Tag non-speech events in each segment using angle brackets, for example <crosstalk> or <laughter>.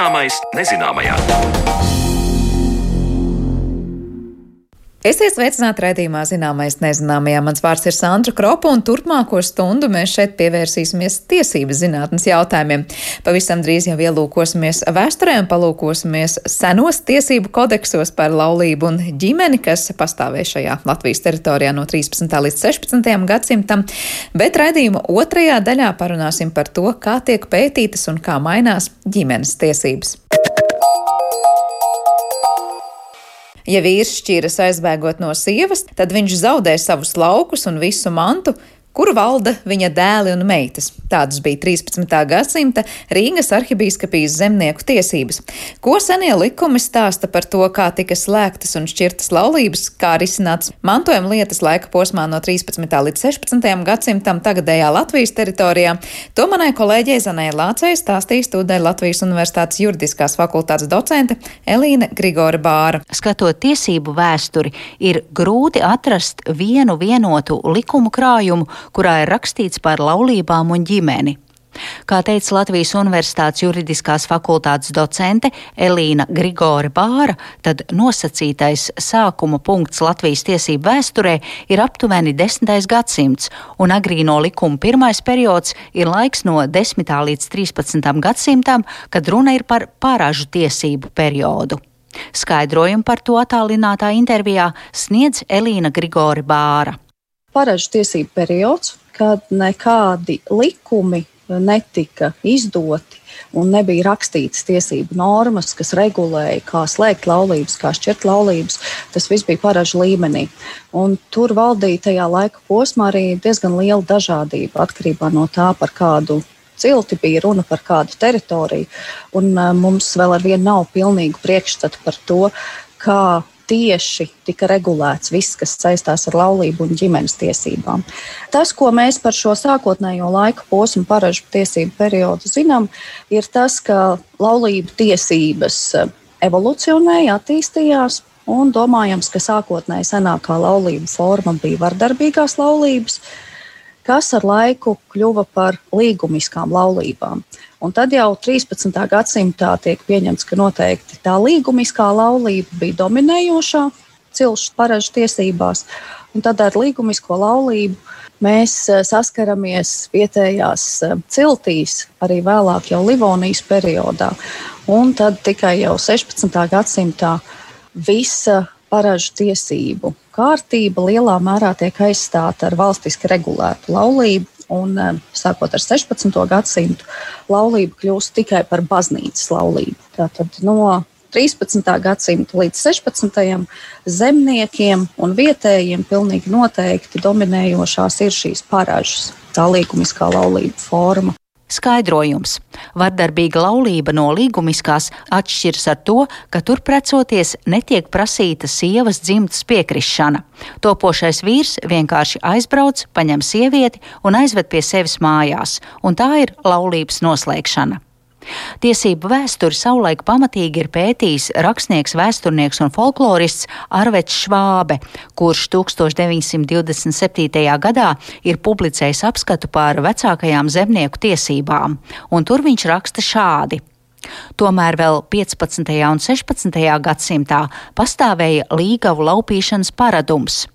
Zināmais nezināmajā. Esiet sveicināti raidījumā Zināmais nezināmajā. Mans vārds ir Sandra Kropa, un turpmāko stundu mēs šeit pievērsīsimies tiesības zinātnes jautājumiem. Pavisam drīz jau ielūkosimies vēsturē un palūkosimies senos tiesību kodeksos par laulību un ģimeni, kas pastāvēja šajā Latvijas teritorijā no 13. līdz 16. gadsimtam, bet raidījuma otrajā daļā parunāsim par to, kā tiek pētītas un kā mainās ģimenes tiesības. Ja vīrs šķīras aizbēgot no sievas, tad viņš zaudē savus laukus un visu mantu, kur valda viņa dēli un meitas. Tādas bija 13. gadsimta Rīgas arhibīskapijas zemnieku tiesības. Ko senie likumi stāsta par to, kā tika slēgtas un šķirtas laulības, kā risināts mantojuma lietas laika posmā no 13. līdz 16. gadsimtam tagadējā Latvijas teritorijā, to manai kolēģei Zanai Lācei stāstīs tūdēļ Latvijas Universitātes juridiskās fakultātes docente Elīna Grigora Bāra. Skatot tiesību vēsturi, ir grūti atrast vienu vienotu likumu krājumu, kurā ir rakstīts par laulībām un ģimeni. Kā teica Latvijas Universitātes juridiskās fakultātes docente Elīna Grigore Bāra, tad nosacītais sākuma punkts Latvijas tiesību vēsturē ir aptuveni 10. gadsimts, un agrīno likuma pirmais periods ir laiks no 10. līdz 13. gadsimtam, kad runa ir par pārāžu tiesību periodu. Skaidrojumu par to attālinātā intervijā sniedz Elīna Grigore Bāra paražu tiesību periods, kad nekādi likumi netika izdoti un nebija rakstītas tiesību normas, kas regulēja, kā slēgt laulības, kā šķirt laulības. Tas viss bija paražu līmenī. Un tur valdīja tajā laika posmā arī diezgan liela dažādība atkarībā no tā, par kādu cilti bija runa par kādu teritoriju. Un, uh, mums vēl ar vienu nav pilnīgu priekšstatu par to, kā tieši tika regulēts viss, kas saistās ar laulību un ģimenes tiesībām. Tas, ko mēs par šo sākotnējo laika posmu paražu tiesību periodu zinām, ir tas, ka laulību tiesības eh, evolucionēja, attīstījās. Un domājams, ka sākotnēji senākā laulība forma bija vardarbīgās laulības, kas ar laiku kļuva par līgumiskām laulībām. Un tad jau 13. gadsimtā tiek pieņemts, ka noteikti tā līgumiskā laulība bija dominējošā cilšu paražu tiesībās. Un tad ar līgumisko laulību mēs e, saskaramies vietējās e, ciltīs, arī vēlāk jau Livonijas periodā. Un tad tikai jau 16. gadsimtā visa paražu tiesību kārtība lielā mērā tiek aizstāta ar valstiski regulētu laulību Un, eh, sākot ar 16. gadsimtu, laulība kļūst tikai par baznīcas laulību. Tātad no 13. gadsimta līdz 16. zemniekiem un vietējiem pilnīgi noteikti dominējošās ir šīs paražas, tā līkumiskā laulība forma. Skaidrojums. Vardarbīga laulība no līgumiskās atšķiras ar to, ka tur precoties netiek prasīta sievas dzimtas piekrišana. Topošais vīrs vienkārši aizbrauc, paņem sievieti un aizved pie sevis mājās, un tā ir laulības noslēgšana. Tiesību vēsturi savulaik pamatīgi ir pētījis rakstnieks, vēsturnieks un folklorists Arvets Švābe, kurš 1927. gadā ir publicējis apskatu par vecākajām zemnieku tiesībām, un tur viņš raksta šādi. Tomēr vēl 15. un 16. gadsimtā pastāvēja līgavu laupīšanas paradums.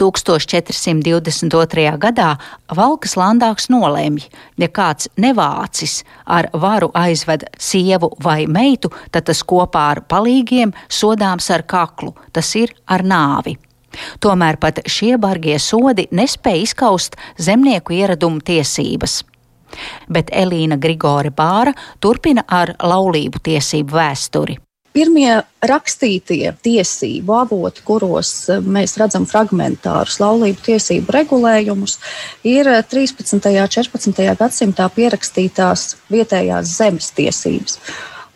1422. gadā Valkas landāks nolēma, ja kāds nevācis ar varu aizved sievu vai meitu, tad tas kopā ar palīgiem sodāms ar kaklu, tas ir ar nāvi. Tomēr pat šie bargie sodi nespēja izskaust zemnieku ieradumu tiesības. Bet Elīna Grigore Bāra turpina ar laulību tiesību vēsturi. Pirmie rakstītie tiesību avoti, kuros eh, mēs redzam fragmentārus laulību tiesību regulējumus, ir 13. un 14. gadsimtā pierakstītās vietējās zemes tiesības.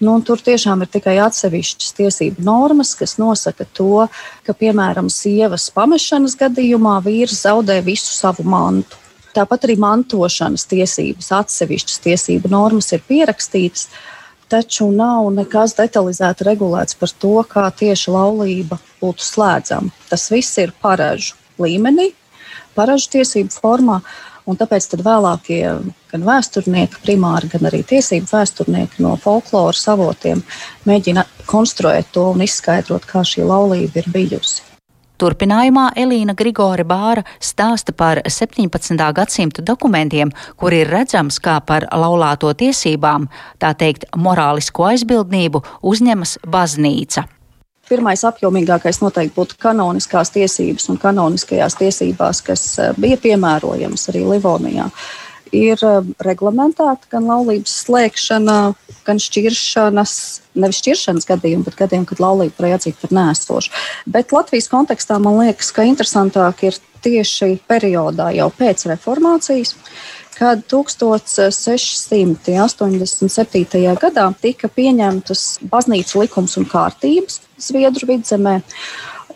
Nu, tur tiešām ir tikai atsevišķas tiesību normas, kas nosaka to, ka, piemēram, sievas pamešanas gadījumā vīrs zaudē visu savu mantu. Tāpat arī mantošanas tiesības, atsevišķas tiesību normas ir pierakstītas, taču nav nekas detalizēti regulēts par to, kā tieši laulība būtu slēdzama. Tas viss ir paražu līmenī, paražu tiesību formā. Un tāpēc vēlākie gan vēsturnieki, primāri, gan arī tiesību vēsturnieki no folkloras avotiem mēģina konstruēt to un izskaidrot, kā šī laulība ir bijusi. Turpinājumā Elīna Grigore Bāra stāsta par 17. gadsimta dokumentiem, kur ir redzams, kā par laulāto tiesībām, tā teikt, morālisko aizbildnību uzņemas baznīca. Pirmais apjomīgākais noteikti būtu kanoniskās tiesības un kanoniskajās tiesībās, kas eh, bija piemērojamas arī Livonijā. Ir eh, reglamentēta gan laulības slēgšana, gan šķiršanas, nevis šķiršanas gadījumi, bet gadījumi, kad laulība varēja atzīt par nēsošu. Bet Latvijas kontekstā man liekas, ka interesantāk ir tieši periodā jau pēc reformācijas kad 1687. gadā tika pieņemtas baznīcas likums un kārtības Zviedru vidzemē.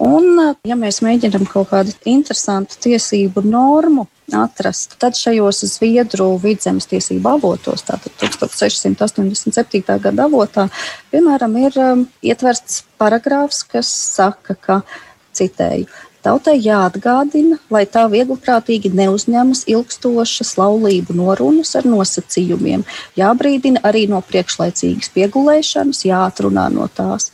Un, ja mēs mēģinām kaut kādu interesantu tiesību normu atrast, tad šajos Zviedru vidzemes tiesību avotos, tātad 1687. gada avotā, piemēram, ir um, ietverts paragrāfs, kas saka, ka, citēju, Tautai jāatgādina, lai tā viegliprātīgi neuzņemas ilgstošas laulību norunas ar nosacījumiem, jābrīdina arī no priekšlaicīgas piegulēšanas, jāatrunā no tās.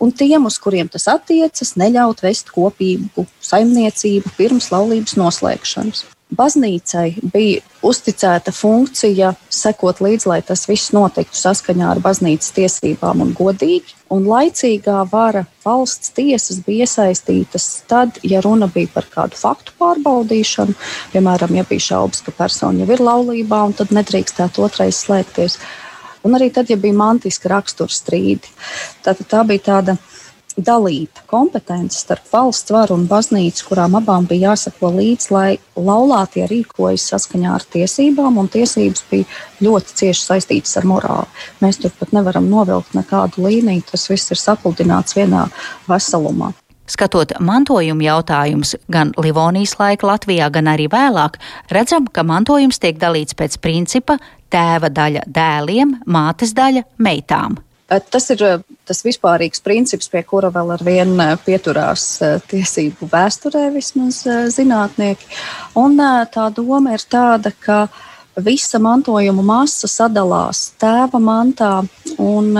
Un tiem, uz kuriem tas attiecas, neļaut vest kopīgu saimniecību pirms laulības noslēgšanas baznīcai bija uzticēta funkcija sekot līdzi, lai tas viss notiktu saskaņā ar baznīcas tiesībām un godīgi. Un laicīgā vara valsts tiesas bija iesaistītas tad, ja runa bija par kādu faktu pārbaudīšanu, piemēram, ja bija šaubas, ka persona jau ir laulībā, un tad nedrīkstētu otrais slēgties. Un arī tad, ja bija mantiska rakstura strīdi. Tātad tā bija tāda dalīta kompetence starp valsts varu un baznīcu, kurām abām bija jāsako līdzi, lai laulātie rīkojas saskaņā ar tiesībām, un tiesības bija ļoti cieši saistītas ar morāli. Mēs turpat nevaram novilkt nekādu līniju, tas viss ir sapludināts vienā veselumā. Skatot mantojuma jautājumus gan Livonijas laika Latvijā, gan arī vēlāk, redzam, ka mantojums tiek dalīts pēc principa tēva daļa dēliem, mātes daļa meitām. Tas ir eh, tas vispārīgs princips, pie kura vēl ar vienu eh, pieturās eh, tiesību vēsturē, vismaz zinātnieki. Un tā doma ir tāda, ka visa mantojuma masa sadalās tēva mantā un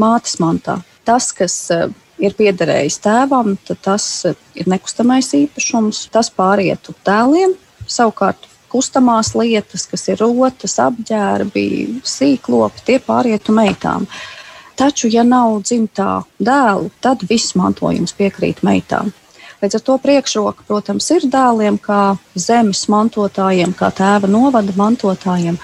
mātes mantā. Tas, kas ir piederējis tēvam, tas ir nekustamais īpašums, tas pārietu tēliem. Savukārt kustamās lietas, kas ir rotas, apģērbi, sīklopi, tie pārietu meitām. Uh, Taču, ja nav dzimtā dēlu, tad viss mantojums piekrīt meitām. Līdz ar to priekšroka, protams, ir dēliem, kā zemes mantotājiem, kā tēva novada mantotājiem.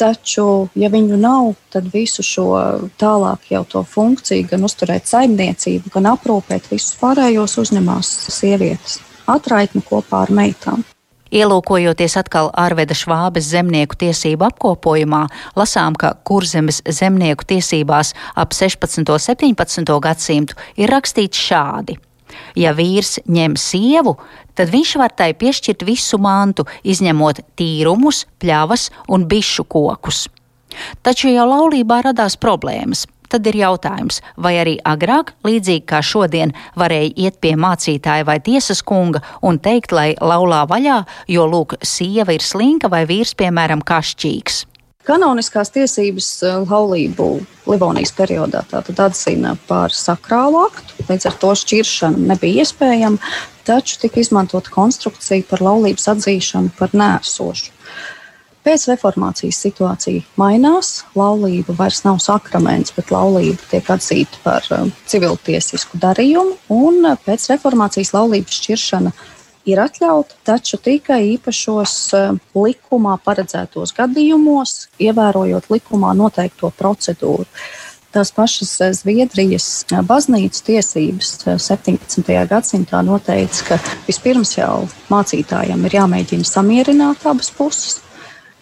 Taču, ja viņu nav, tad visu šo tālāk jau to funkciju, gan uzturēt saimniecību, gan aprūpēt visus pārējos, uzņemās sievietes. Atraitni kopā ar meitām. Ielūkojoties atkal Arveda Švābes zemnieku tiesību apkopojumā, lasām, ka kurzemes zemnieku tiesībās ap 16. un 17. gadsimtu ir rakstīts šādi. Ja vīrs ņem sievu, tad viņš var tai piešķirt visu mantu, izņemot tīrumus, pļavas un bišu kokus. Taču jau laulībā radās problēmas. Tad ir jautājums, vai arī agrāk, līdzīgi kā šodien, varēja iet pie mācītāja vai tiesas kunga un teikt, lai laulā vaļā, jo lūk, sieva ir slinka vai vīrs, piemēram, kašķīgs. Kanoniskās tiesības eh, laulību Livonijas periodā atzina par sakrālu aktu, līdz ar to šķiršana nebija iespējama, taču tika izmantota konstrukcija par laulības atzīšanu par nēsošu. Pēc reformācijas situācija mainās. Laulība vairs nav sakraments, bet laulība tiek atzīta par um, civiltiesisku darījumu. Un uh, pēc reformācijas laulības šķiršana ir atļauta, taču tikai īpašos uh, likumā paredzētos gadījumos, ievērojot likumā noteikto procedūru. Tās pašas uh, Zviedrijas baznīcas tiesības 17. gadsimtā noteica, ka vispirms jau mācītājiem ir jāmēģina samierināt abas puses.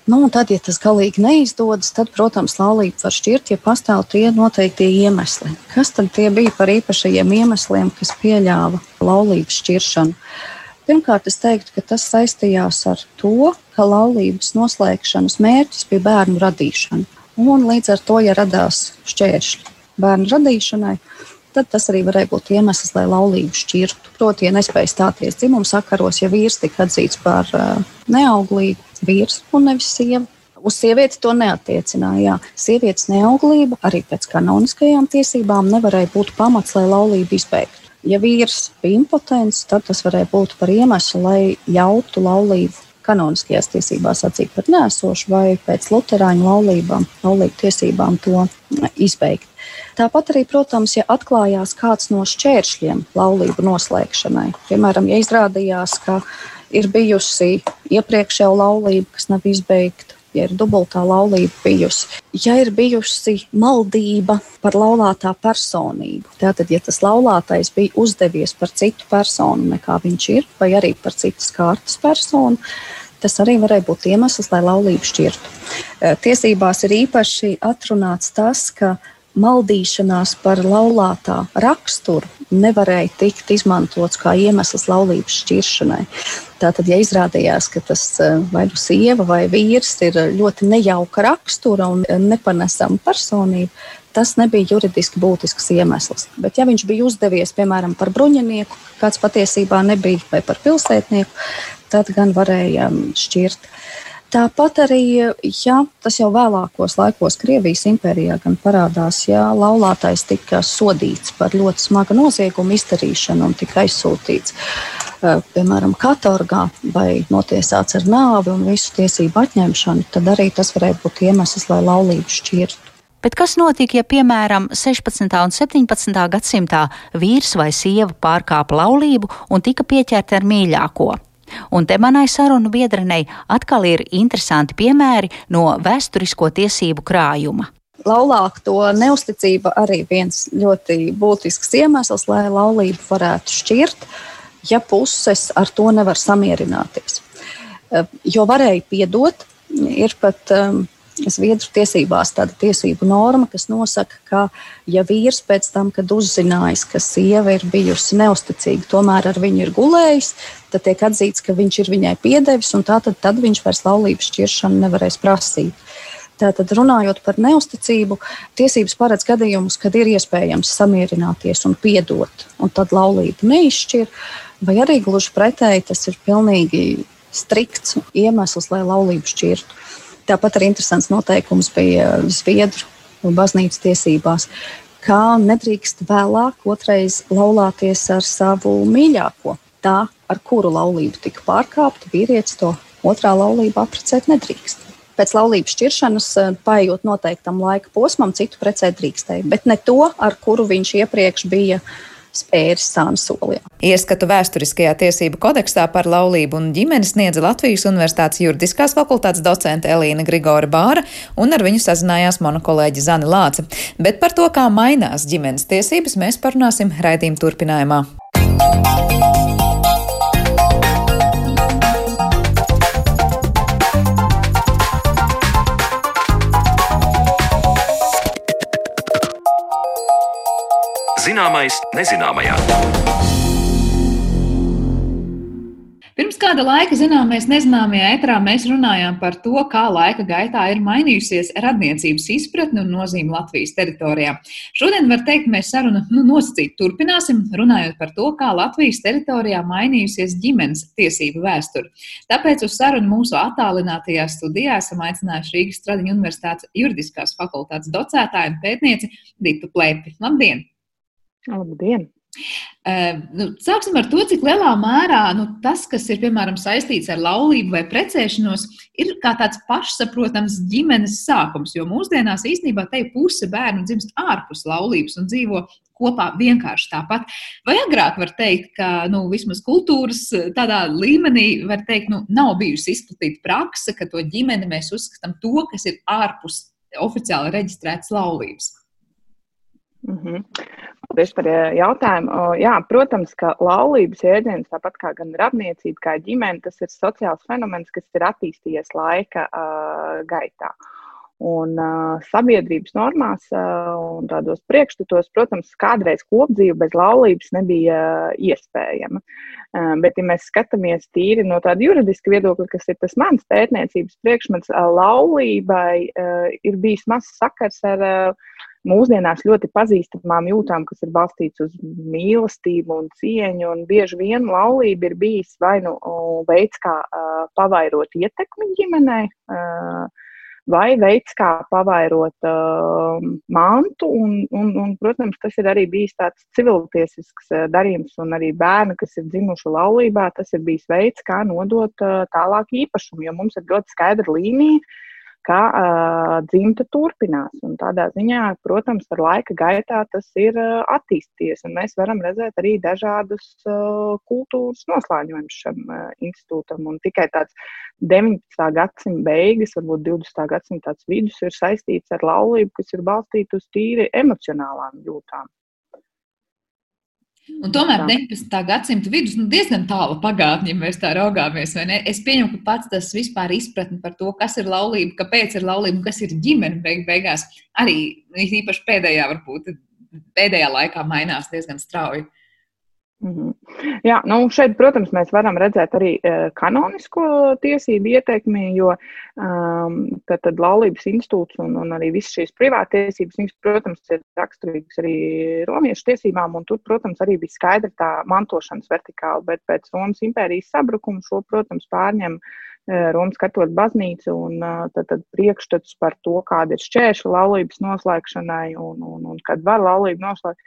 Nu, tad, ja tas galīgi neizdodas, tad, protams, laulību var šķirt, ja pastāv tie noteiktie iemesli. Kas tad bija par īpašajiem iemesliem, kas pieļāva laulības šķiršanu? Pirmkārt, es teiktu, ka tas saistījās ar to, ka laulības noslēgšanas mērķis bija bērnu radīšana. Un līdz ar to, ja radās šķēršļi bērnu radīšanai, tad tas arī varēja būt iemesls, lai laulību šķirtu. Proti, ja nespēja stāties dzimuma sakaros, ja vīrs tika atzīts par uh, neauglīgu, vīrs un nevis sieva. Uz sievieti to neatiecināja. Sievietes neauglība arī pēc kanoniskajām tiesībām nevarēja būt pamats, lai laulību izbeigtu. Ja vīrs bija impotents, tad tas varēja būt par iemeslu, lai ļautu laulību kanoniskajās tiesībās atzīt par nēsošu vai pēc luterāņu laulībām, laulību tiesībām to izbeigt. Tāpat arī, protams, ja atklājās kāds no šķēršļiem laulību noslēgšanai, piemēram, ja izrādījās, ka ir bijusi iepriekšējā laulība, kas nav izbeigta, ja ir dubultā laulība bijusi, ja ir bijusi maldība par laulātā personību. Tātad, ja tas laulātais bija uzdevies par citu personu nekā viņš ir, vai arī par citas kārtas personu, tas arī varēja būt iemesls, lai laulību šķirtu. Tiesībās ir īpaši atrunāts tas, ka maldīšanās par laulātā raksturu nevarēja tikt izmantots kā iemesls laulības šķiršanai. Tātad, ja izrādījās, ka tas eh, vai nu sieva vai vīrs ir ļoti nejauka rakstura un nepanesama personība, tas nebija juridiski būtisks iemesls. Bet, ja viņš bija uzdevies, piemēram, par bruņinieku, kāds patiesībā nebija, vai par pilsētnieku, tad gan varēja mm, šķirt. Tāpat arī, ja tas jau vēlākos laikos Krievijas impērijā gan parādās, ja laulātais tika sodīts par ļoti smagu noziegumu izdarīšanu un tika aizsūtīts, eh, piemēram, katorgā vai notiesāts ar nāvi un visu tiesību atņemšanu, tad arī tas varēja būt iemesls, lai laulību šķirtu. Bet kas notika, ja, piemēram, 16. un 17. gadsimtā vīrs vai sieva pārkāpa laulību un tika pieķerta ar mīļāko? Un te manai sarunu biedrenei atkal ir interesanti piemēri no vēsturisko tiesību krājuma. Laulāto neusticība arī viens ļoti būtisks iemesls, lai laulību varētu šķirt, ja puses ar to nevar samierināties. Jo varēja piedot, ir pat um, Zviedru tiesībās tāda tiesību norma, kas nosaka, ka, ja vīrs pēc tam, kad uzzinājis, ka sieva ir bijusi neusticīga, tomēr ar viņu ir gulējis, tad tiek atzīts, ka viņš ir viņai piedevis, un tātad tad viņš vairs laulības šķiršanu nevarēs prasīt. Tātad, runājot par neusticību, tiesības paredz gadījumus, kad ir iespējams samierināties un piedot, un tad laulību neizšķir, vai arī gluži pretēji tas ir pilnīgi strikts iemesls, lai laulību šķirtu. Tāpat arī interesants noteikums bija Zviedru baznīcas tiesībās, kā nedrīkst vēlāk otrais laulāties ar savu mīļāko. Tā, ar kuru laulību tika pārkāpta, vīrietis to otrā laulību apprecēt nedrīkst. Pēc laulības šķiršanas, eh, paiet noteiktam laika posmam, citu precēt drīkstēja, bet ne to, ar kuru viņš iepriekš bija spēris sānu solī. Ieskatu vēsturiskajā tiesību kodeksā par laulību un ģimeni sniedza Latvijas Universitātes juridiskās fakultātes docente Elīna Grigora Bāra, un ar viņu sazinājās mana kolēģi Zana Lāce. Bet par to, kā mainās ģimenes tiesības, mēs parunāsim raidījuma turpinājumā. Zināmais, nezināmajā. Pirms kāda laika zināmais nezināmajā etrā mēs runājām par to, kā laika gaitā ir mainījusies radniecības izpratne un nozīme Latvijas teritorijā. Šodien var teikt, mēs sarunu nu, nosacīt turpināsim, runājot par to, kā Latvijas teritorijā mainījusies ģimenes tiesību vēsture. Tāpēc uz sarunu mūsu attālinātajā studijā esam aicinājuši Rīgas Stradiņu Universitātes juridiskās fakultātes docētāju un pētnieci Ditu Plēpi. Labdien! Labdien! Uh, nu, sāksim ar to, cik lielā mērā nu, tas, kas ir piemēram saistīts ar laulību vai precēšanos, ir kā tāds pašsaprotams ģimenes sākums. Jo mūsdienās īstenībā te puse bērnu dzimst ārpus laulības un dzīvo kopā vienkārši tāpat. Vai agrāk var teikt, ka nu, vismaz kultūras tādā līmenī var teikt, nu, nav bijusi izplatīta praksa, ka to ģimeni mēs uzskatām to, kas ir ārpus oficiāli reģistrētas laulības? Mm -hmm. Paldies par eh, jautājumu. Jā, protams, ka laulības jēdziens, tāpat kā gan radniecība, kā ģimene, tas ir sociāls fenomens, kas ir attīstījies laika uh, gaitā. Un uh, sabiedrības normās uh, un tādos priekšstatos, protams, kādreiz kopdzīve bez laulības nebija uh, iespējama. Uh, bet, ja mēs skatāmies tīri no tāda juridiska viedokļa, kas ir tas mans pētniecības priekšmets, uh, laulībai uh, ir bijis mazs sakars ar uh, mūsdienās ļoti pazīstamām jūtām, kas ir balstītas uz mīlestību un cieņu. Un bieži vien laulība ir bijis vai nu veids, kā uh, pavairot ietekmi ģimenei. Uh, vai veids, kā pavairot uh, mantu. Un, un, un, protams, tas ir arī bijis tāds civiltiesisks uh, darījums, un arī bērni, kas ir dzimuši laulībā, tas ir bijis veids, kā nodot uh, tālāk īpašumu, jo mums ir ļoti skaidra līnija ka uh, dzimta turpinās. Un tādā ziņā, protams, ar laika gaitā tas ir uh, attīstījies. Mēs varam redzēt arī dažādus uh, kultūras noslēņojumus šim uh, institūtam. Un tikai tāds 19. gadsimta beigas, varbūt 20. gadsimta vidus ir saistīts ar laulību, kas ir balstīta uz tīri emocionālām jūtām. Un tomēr 19. gadsimta vidus nu, diezgan tālu pagātnē, ja mēs tā raugāmies. Es pieņemu, ka pats tas vispār izpratne par to, kas ir laulība, kāpēc ir laulība un kas ir ģimene beig beigās, arī īpaši pēdējā, varbūt, pēdējā laikā mainās diezgan strauji. -hmm. Jā, nu šeit, protams, mēs varam redzēt arī uh, kanonisko tiesību ietekmi, jo um, tad, tad laulības institūts un, un arī visas šīs privātiesības, protams, ir raksturīgas arī romiešu tiesībām, un tur, protams, arī bija skaidra tā mantošanas vertikāla, bet pēc Romas impērijas sabrukuma šo, protams, pārņem uh, Romas katoļu baznīca un uh, tad, tad priekšstats par to, kāda ir šķēršļa laulības noslēgšanai un, un, un kad var laulību noslēgt.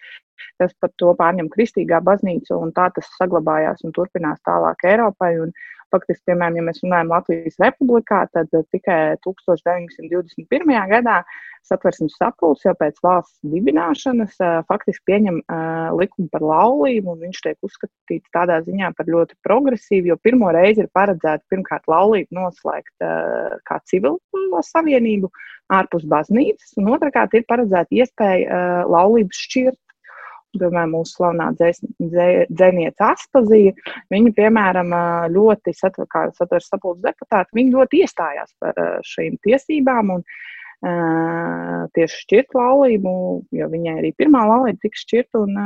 Tas pat to pārņem kristīgā baznīca, un tā tas saglabājās un turpinās tālāk Eiropai. Un, faktiski, piemēram, ja mēs runājam Latvijas republikā, tad tikai 1921. gadā satversmes sapulce jau pēc valsts dibināšanas faktiski pieņem likumu par laulību, un viņš tiek uzskatīts tādā ziņā par ļoti progresīvu, jo pirmo reizi ir paredzēta pirmkārt laulību noslēgt kā civilu savienību ārpus baznīcas, un otrkārt ir paredzēta iespēja laulības šķirt piemēram, mūsu slavenā dzēniece Aspazija, viņa, piemēram, ļoti, kā satveres sapulces deputāti, viņa ļoti iestājās par šīm tiesībām un tieši šķirt laulību, jo viņai arī pirmā laulība tika šķirta, un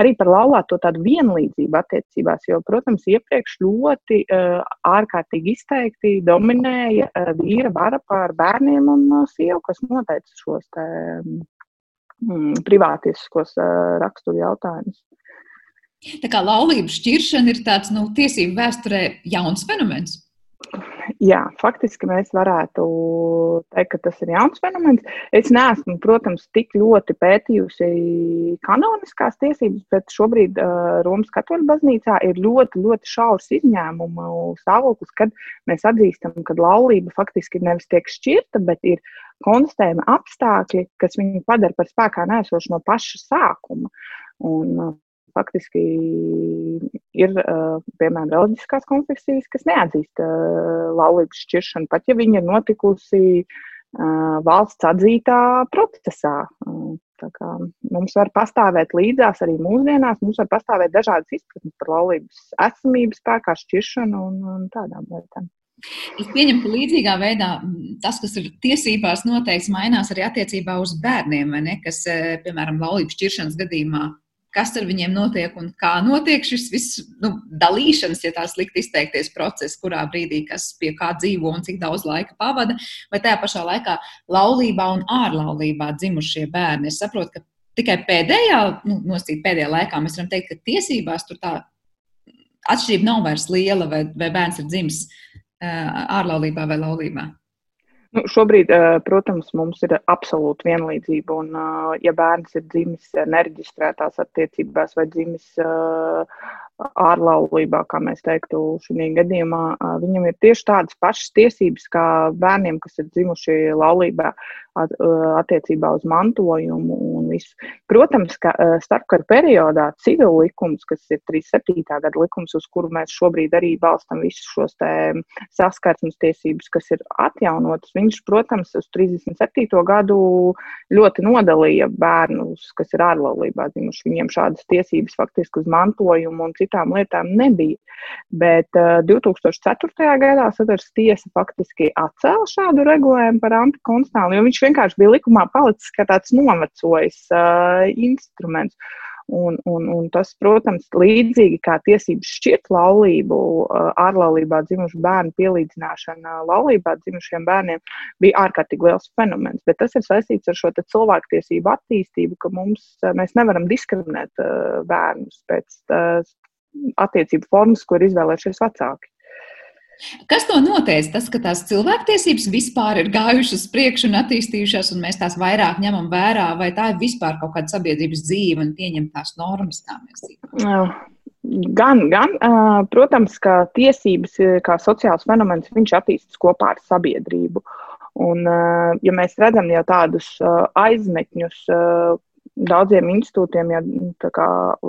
arī par laulāto tādu vienlīdzību attiecībās, jo, protams, iepriekš ļoti ārkārtīgi izteikti dominēja vīra vara pār bērniem un sievu, kas noteica šos te, mm, privātiskos uh, raksturu jautājumus. Tā kā laulības šķiršana ir tāds nu, tiesību vēsturē jauns fenomens. Jā, faktiski mēs varētu teikt, ka tas ir jauns fenomens. Es neesmu, protams, tik ļoti pētījusi kanoniskās tiesības, bet šobrīd uh, Romas katoļu baznīcā ir ļoti, ļoti šaurs izņēmumu stāvoklis, kad mēs atzīstam, ka laulība faktiski nevis tiek šķirta, bet ir konstatējami apstākļi, kas viņu padara par spēkā nēsošu no paša sākuma. Un, uh, faktiski ir, uh, piemēram, reliģiskās konfesijas, kas neatzīst uh, laulības šķiršanu, pat ja viņa ir notikusi valsts atzītā procesā. Mums var pastāvēt līdzās arī mūsdienās, mums var pastāvēt dažādas izpratnes par laulības esamību, spēkā šķiršanu un, un tādām lietām. Es pieņemu, ka līdzīgā veidā tas, kas ir tiesībās noteikts, mainās arī attiecībā uz bērniem, kas, eh, piemēram, laulības šķiršanas gadījumā kas ar viņiem notiek un kā notiek šis viss nu, dalīšanas, ja tā slikti izteikties, process, kurā brīdī kas pie kā dzīvo un cik daudz laika pavada, vai tajā pašā laikā laulībā un ārlaulībā dzimušie bērni. Es saprotu, ka tikai pēdējā, nu, nosīt pēdējā laikā mēs varam teikt, ka tiesībās tur tā atšķirība nav vairs liela, vai, vai bērns ir dzimis ārlaulībā vai laulībā? Nu, šobrīd, protams, mums ir absolūta vienlīdzība. Un, ja bērns ir dzimis nereģistrētās attiecībās vai dzimis ārlaulībā, kā mēs teiktu, šajā gadījumā, viņam ir tieši tādas pašas tiesības kā bērniem, kas ir dzimuši laulībā attiecībā uz mantojumu un visu. Protams, ka starpkara periodā civil likums, kas ir 37. gada likums, uz kuru mēs šobrīd arī balstam visus šos saskarsmes tiesības, kas ir atjaunotas, viņš, protams, uz 37. gadu ļoti nodalīja bērnus, kas ir ārlaulībā dzimuši. Viņiem šādas tiesības faktiski uz mantojumu un citām lietām nebija. Bet uh, 2004. gadā satversmes tiesa faktiski atcēla šādu regulējumu par antikonstitucionālu, jo viņš vienkārši bija likumā palicis kā tāds novecojis uh, instruments. Un, un, un tas, protams, līdzīgi kā tiesības šķirt laulību, ārlaulībā dzimušu bērnu pielīdzināšana laulībā dzimušiem bērniem bija ārkārtīgi liels fenomens. Bet tas ir saistīts ar šo cilvēktiesību attīstību, ka mums, mēs nevaram diskriminēt bērnus pēc attiecību formas, ko ir izvēlējušies vecāki. Kas to noteica? Tas, ka tās cilvēktiesības vispār ir gājušas priekšu un attīstījušās, un mēs tās vairāk ņemam vērā, vai tā ir vispār kaut kāda sabiedrības dzīve un pieņemtās normas, kā mēs dzīvojam? Gan, gan, protams, ka tiesības kā sociāls fenomens, viņš attīstas kopā ar sabiedrību. Un, ja mēs redzam jau tādus aizmetņus, daudziem institūtiem jau nu,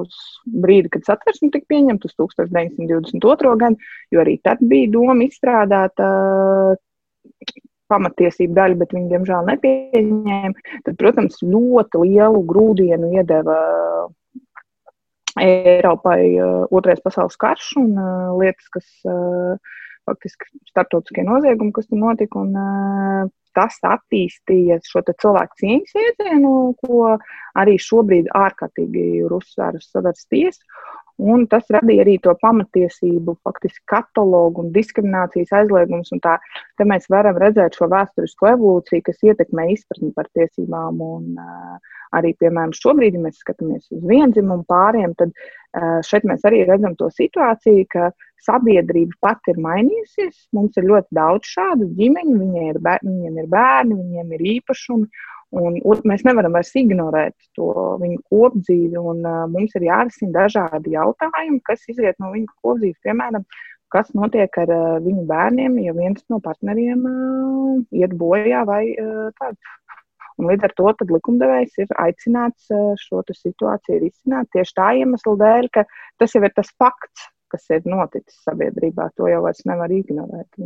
uz brīdi, kad satversme tika pieņemta, uz 1922. gadu, jo arī tad bija doma izstrādāt uh, pamatiesību daļu, bet viņi, diemžēl, nepieņēma. Tad, protams, ļoti lielu grūdienu iedeva Eiropai Otrais pasaules karš un lietas, kas faktiski starptautiskie noziegumi, kas tur notika. Un, tas attīstīja šo cilvēku cieņas jēdzienu, ko arī šobrīd ārkārtīgi ir uzsvērusi sadarbs tiesa. Un tas radīja arī to pamatiesību, faktiski katalogu un diskriminācijas aizliegumus. Tā, te mēs varam redzēt šo vēsturisko evolūciju, kas ietekmē izpratni par tiesībām. Un, uh, arī, piemēram, šobrīd, ja mēs skatāmies uz vienzimumu pāriem, tad uh, šeit mēs arī redzam to situāciju, ka sabiedrība pati ir mainījusies. Mums ir ļoti daudz šādu ģimeņu, viņiem ir, bērni, viņiem ir bērni, viņiem ir īpašumi. Un, un mēs nevaram vairs ignorēt to viņu kopdzīvi, un uh, mums ir jārisina dažādi jautājumi, kas izriet no viņu kopdzīves. Piemēram, kas notiek ar uh, viņu bērniem, ja viens no partneriem uh, iet bojā vai uh, tāds. Un līdz ar to likumdevējs ir aicināts uh, šo situāciju risināt tieši tā iemesla dēļ, ka tas jau ir tas fakts, kas ir noticis sabiedrībā. To jau vairs nevar ignorēt.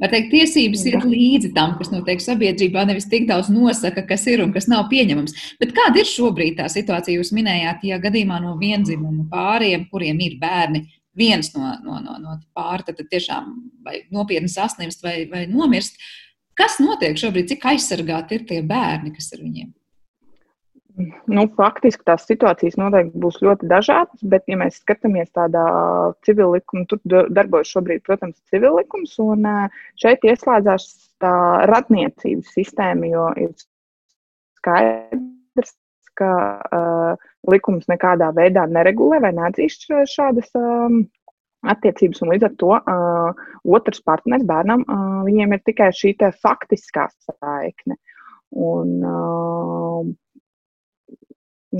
Var teikt, tiesības ir līdzi tam, kas notiek sabiedrībā, nevis tik daudz nosaka, kas ir un kas nav pieņemams. Bet kāda ir šobrīd tā situācija? Jūs minējāt, ja gadījumā no vienzimuma pāriem, kuriem ir bērni, viens no, no, no, no pāra tad tiešām vai nopietni saslimst vai, vai nomirst, kas notiek šobrīd, cik aizsargāti ir tie bērni, kas ir viņiem? Nu, faktiski tās situācijas noteikti būs ļoti dažādas, bet, ja mēs skatāmies tādā civil likuma, tur darbojas šobrīd, protams, civil likums, un šeit ieslēdzās tā radniecības sistēma, jo ir skaidrs, ka uh, likums nekādā veidā neregulē vai neatzīst šādas um, attiecības, un līdz ar to uh, otrs partneris bērnam, uh, viņiem ir tikai šī faktiskā saikne. Un, uh,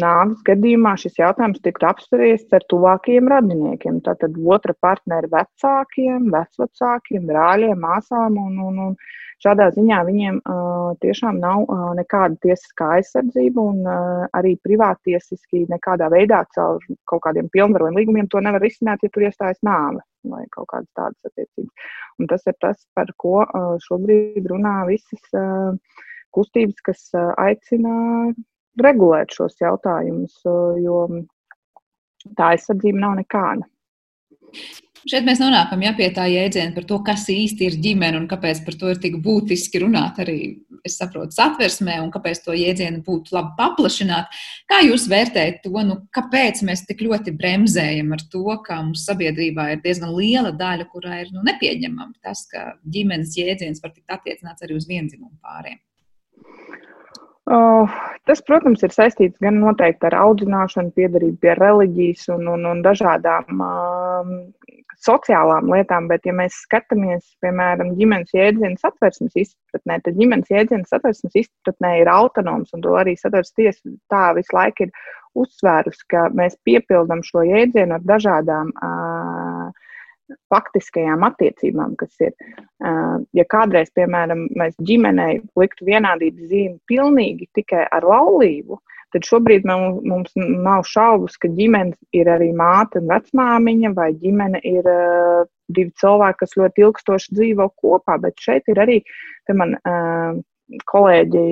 nāves gadījumā šis jautājums tiktu apspriests ar tuvākajiem radiniekiem. Tātad otra partnera vecākiem, vecvecākiem, brāļiem, māsām. Un, un, un šādā ziņā viņiem uh, tiešām nav uh, nekāda tiesiskā aizsardzība un uh, arī privātiesiski nekādā veidā caur kaut kādiem pilnvarojumiem līgumiem to nevar risināt, ja tur iestājas nāve vai kaut kādas tādas attiecības. Un tas ir tas, par ko uh, šobrīd runā visas uh, kustības, kas uh, aicina regulēt šos jautājumus, jo tā aizsardzība nav nekāda. Šeit mēs nonākam ja, pie tā jēdziena par to, kas īsti ir ģimene un kāpēc par to ir tik būtiski runāt arī, es saprotu, satversmē un kāpēc to jēdzienu būtu labi paplašināt. Kā jūs vērtējat to, nu, kāpēc mēs tik ļoti bremzējam ar to, ka mums sabiedrībā ir diezgan liela daļa, kurā ir nu, nepieņemama tas, ka ģimenes jēdziens var tikt attiecināts arī uz vienzimumu pāriem? Uh, tas, protams, ir saistīts gan noteikti ar audzināšanu, piedarību pie reliģijas un, un, un dažādām uh, sociālām lietām, bet, ja mēs skatāmies, piemēram, ģimenes jēdzienas atversmes izpratnē, tad ģimenes jēdzienas atversmes izpratnē ir autonoms, un to arī sadarbs tiesa tā visu laiku ir uzsvērus, ka mēs piepildam šo jēdzienu ar dažādām uh, faktiskajām attiecībām, kas ir. Ja kādreiz, piemēram, mēs ģimenei liktu vienādības zīmi pilnīgi tikai ar laulību, tad šobrīd mums nav šaubas, ka ģimene ir arī māte un vecmāmiņa, vai ģimene ir divi cilvēki, kas ļoti ilgstoši dzīvo kopā. Bet šeit ir arī, man kolēģi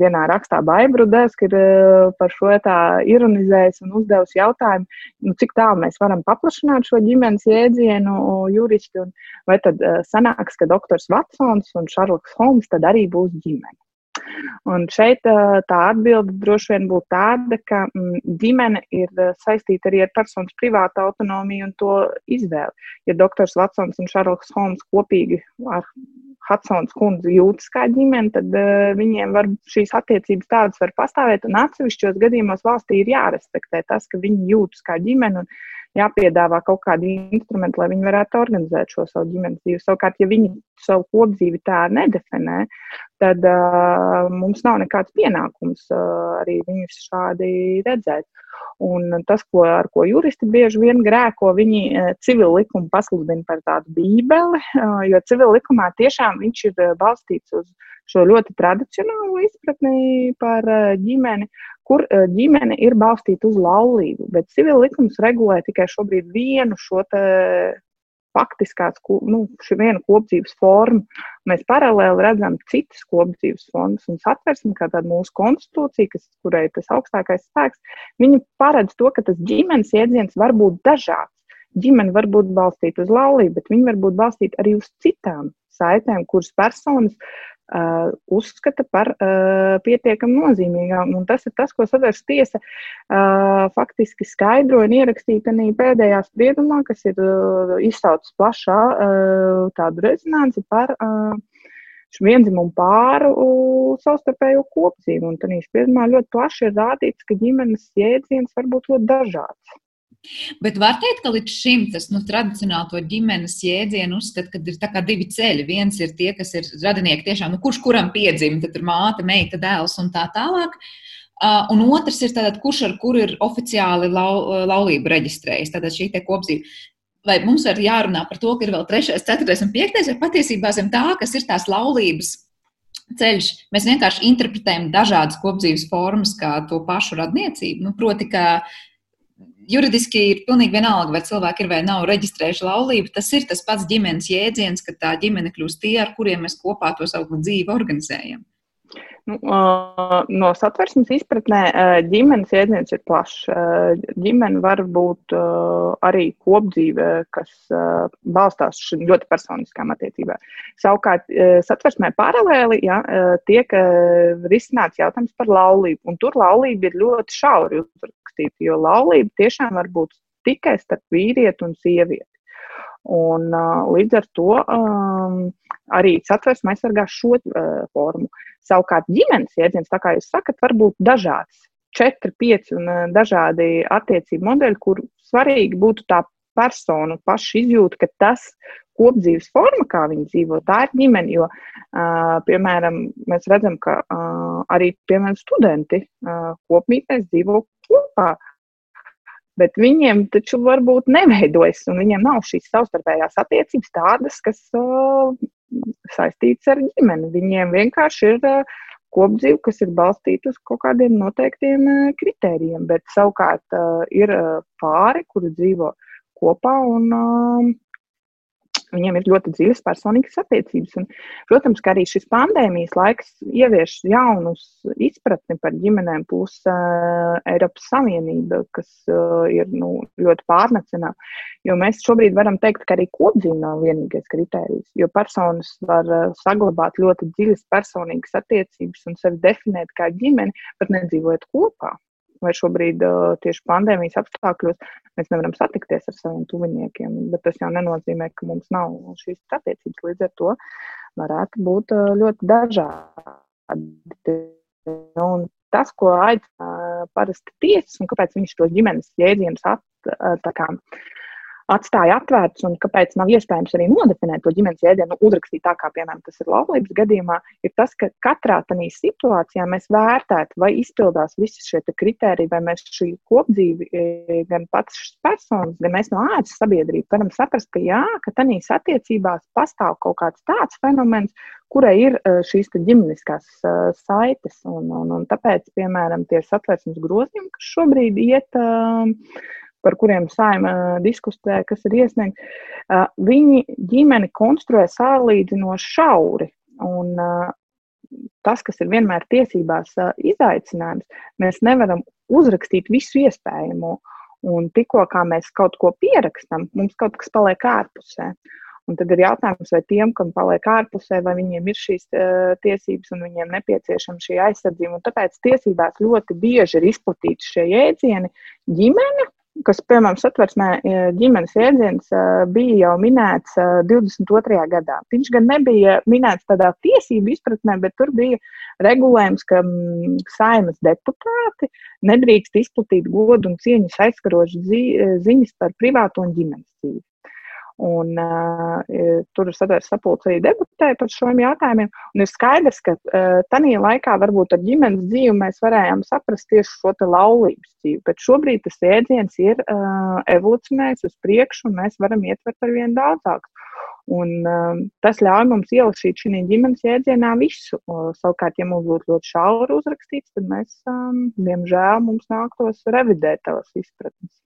vienā rakstā Baibrudēs, ir eh, par šo tā ironizējis un uzdevis jautājumu, nu, cik tālu mēs varam paplašināt šo ģimenes jēdzienu juristi, un vai tad eh, sanāks, ka doktors Vatsons un Šarloks Holms tad arī būs ģimene. Un šeit eh, tā atbilde droši vien būtu tāda, ka mm, ģimene ir saistīta arī ar personas privātu autonomiju un to izvēli. Ja doktors Vatsons un Šarloks Holms kopīgi ar Hudsons kundze jūtas kā ģimene, tad uh, viņiem var šīs attiecības tādas var pastāvēt. Un atsevišķos gadījumos valstī ir jārespektē tas, ka viņi jūtas kā ģimene un jāpiedāvā kaut kādi instrumenti, lai viņi varētu organizēt šo savu ģimenes dzīvi. Savukārt, ja viņi savu kopdzīvi tā nedefinē, tad uh, mums nav nekāds pienākums uh, arī viņus šādi redzēt. Un tas, ko, ar ko juristi bieži vien grēko, viņi civil likumu pasludina par tādu bībeli, eh, jo civil likumā tiešām viņš ir balstīts uz šo ļoti tradicionālo izpratni par ģimeni, kur ģimene ir balstīta uz laulību, bet civil likums regulē tikai šobrīd vienu šo faktiskās, nu, šī viena kopdzīves forma. Mēs paralēli redzam citas kopdzīves formas un satversmi, kā tāda mūsu konstitūcija, kas, kurai tas augstākais spēks, viņi paredz to, ka tas ģimenes jēdziens var būt dažāds. Ģimene var būt balstīta uz laulību, bet viņa var būt balstīta arī uz citām saitēm, kuras personas uh, uzskata par uh, pietiekami nozīmīgām. Un tas ir tas, ko sadarbs tiesa uh, faktiski skaidro un ierakstīta arī pēdējā spriedumā, kas ir uh, izsaucis plašā uh, tādu rezonanci par uh, vienzimumu pāru uh, savstarpējo kopdzīvi. Un tādā spriedumā ļoti plaši ir rādīts, ka ģimenes jēdziens var būt ļoti dažāds. Bet var teikt, ka līdz šim tas nu, tradicionāli to ģimenes jēdzienu uzskata, ka ir divi ceļi. Viens ir tie, kas ir radinieki tiešām, nu, kurš kuram piedzimta, tad ir māte, meita, dēls un tā tālāk. Uh, un otrs ir tātad, kurš ar kuru ir oficiāli lau, laulību reģistrējis, tātad šī kopdzīve. Vai mums ir jārunā par to, ka ir vēl trešais, ceturtais un piektais, vai patiesībā zem tā, kas ir tās laulības ceļš, mēs vienkārši interpretējam dažādas kopdzīves formas kā to pašu radniecību. Nu, proti, ka juridiski ir pilnīgi vienalga, vai cilvēki ir vai nav reģistrējuši laulību. Tas ir tas pats ģimenes jēdziens, ka tā ģimene kļūst tie, ar kuriem mēs kopā to savu dzīvi organizējam. Nu, no satversmes izpratnē ģimenes jēdziens ir plašs. Ģimene var būt arī kopdzīve, kas balstās ļoti personiskām attiecībām. Savukārt, satversmē paralēli ja, tiek risināts jautājums par laulību, un tur laulība ir ļoti šauri uzrakstīta, jo laulība tiešām var būt tikai starp vīrieti un sievieti. Un, uh, līdz ar to um, arī satversme aizsargā šo uh, formu. Savukārt ģimenes jēdziens, kā jūs sakat, var būt dažāds. Četri, pieci un uh, dažādi attiecību modeļi, kur svarīgi būtu tā personu paša izjūta, ka tas kopdzīves forma, kā viņi dzīvo, tā ir ģimene. Jo, uh, piemēram, mēs redzam, ka uh, arī piemēram, studenti uh, kopmītnēs dzīvo kopā. Bet viņiem taču varbūt neveidojas, un viņiem nav šīs savstarpējās attiecības tādas, kas uh, saistītas ar ģimeni. Viņiem vienkārši ir uh, kopdzīve, kas ir balstīta uz kaut kādiem noteiktiem uh, kritērijiem. Bet savukārt uh, ir uh, pāri, kuri dzīvo kopā un uh, Viņiem ir ļoti dziļas personīgas attiecības. Un, protams, ka arī šis pandēmijas laiks ievieš jaunus izpratni par ģimenēm, plus uh, Eiropas Savienība, kas uh, ir nu, ļoti pārnacionāla. Jo mēs šobrīd varam teikt, ka arī kopdzīve nav vienīgais kriterijs. Jo personas var uh, saglabāt ļoti dziļas personīgas attiecības un sevi definēt kā ģimeni, pat nedzīvojot kopā vai šobrīd tieši pandēmijas apstākļos mēs nevaram satikties ar saviem tuviniekiem. Bet tas jau nenozīmē, ka mums nav šīs attiecības. Līdz ar to varētu būt ļoti dažādi. Un tas, ko aicina parasti tiesas, un kāpēc viņš tos ģimenes jēdzienus at, kā, atstāja atvērts un kāpēc nav iespējams arī nodefinēt to ģimenes jēdzienu, nu, uzrakstīt tā, kā piemēram tas ir laulības gadījumā, ir tas, ka katrā tādā situācijā mēs vērtētu, vai izpildās visi šie kriteriji, vai mēs šī kopdzīvi, e, gan pats šis personas, gan mēs no ārpuses sabiedrība varam saprast, ka jā, ka tādīs attiecībās pastāv kaut kāds tāds fenomens, kurai ir e, šīs ģimeniskās e, saites. Un, un, un tāpēc, piemēram, tie satversmes grozījumi, kas šobrīd iet par kuriem saima diskusē, kas ir iesniegts, viņi ģimeni konstruē sālīdzinoši šauri. Un, tas, kas ir vienmēr tiesībās izaicinājums, mēs nevaram uzrakstīt visu iespējamo. Un tikko mēs kaut ko pierakstam, mums kaut kas paliek ārpusē. Un tad ir jautājums, vai tiem, kam paliek ārpusē, vai viņiem ir šīs uh, tiesības un viņiem nepieciešama šī aizsardzība. Un tāpēc tiesībās ļoti bieži ir izplatīti šie jēdzieni ģimene kas, piemēram, satversmē e, ģimenes jēdziens e, bija jau minēts 22. E, gadā. Viņš gan nebija minēts tādā tiesību izpratnē, bet tur bija regulējums, ka saimas deputāti nedrīkst izplatīt godu un cieņas aizskarošas ziņas par privātu un ģimenes dzīvi. Un, uh, tur sadarbs sapulcē arī debatēja par šiem jautājumiem. Un ir skaidrs, ka uh, tajā laikā varbūt ar ģimenes dzīvi mēs varējām saprast tieši šo laulības dzīvi. Bet šobrīd tas jēdziens ir uh, evolucionējis uz priekšu, un mēs varam ietvert ar vien daudzāk. Un, um, tas ļauj mums ielikt šī ģimenes jēdzienā visu. Uh, savukārt, ja mums būtu ļoti šauri uzrakstīts, tad mēs, um, diemžēl, mums nāktos revidēt tavas izpratnes.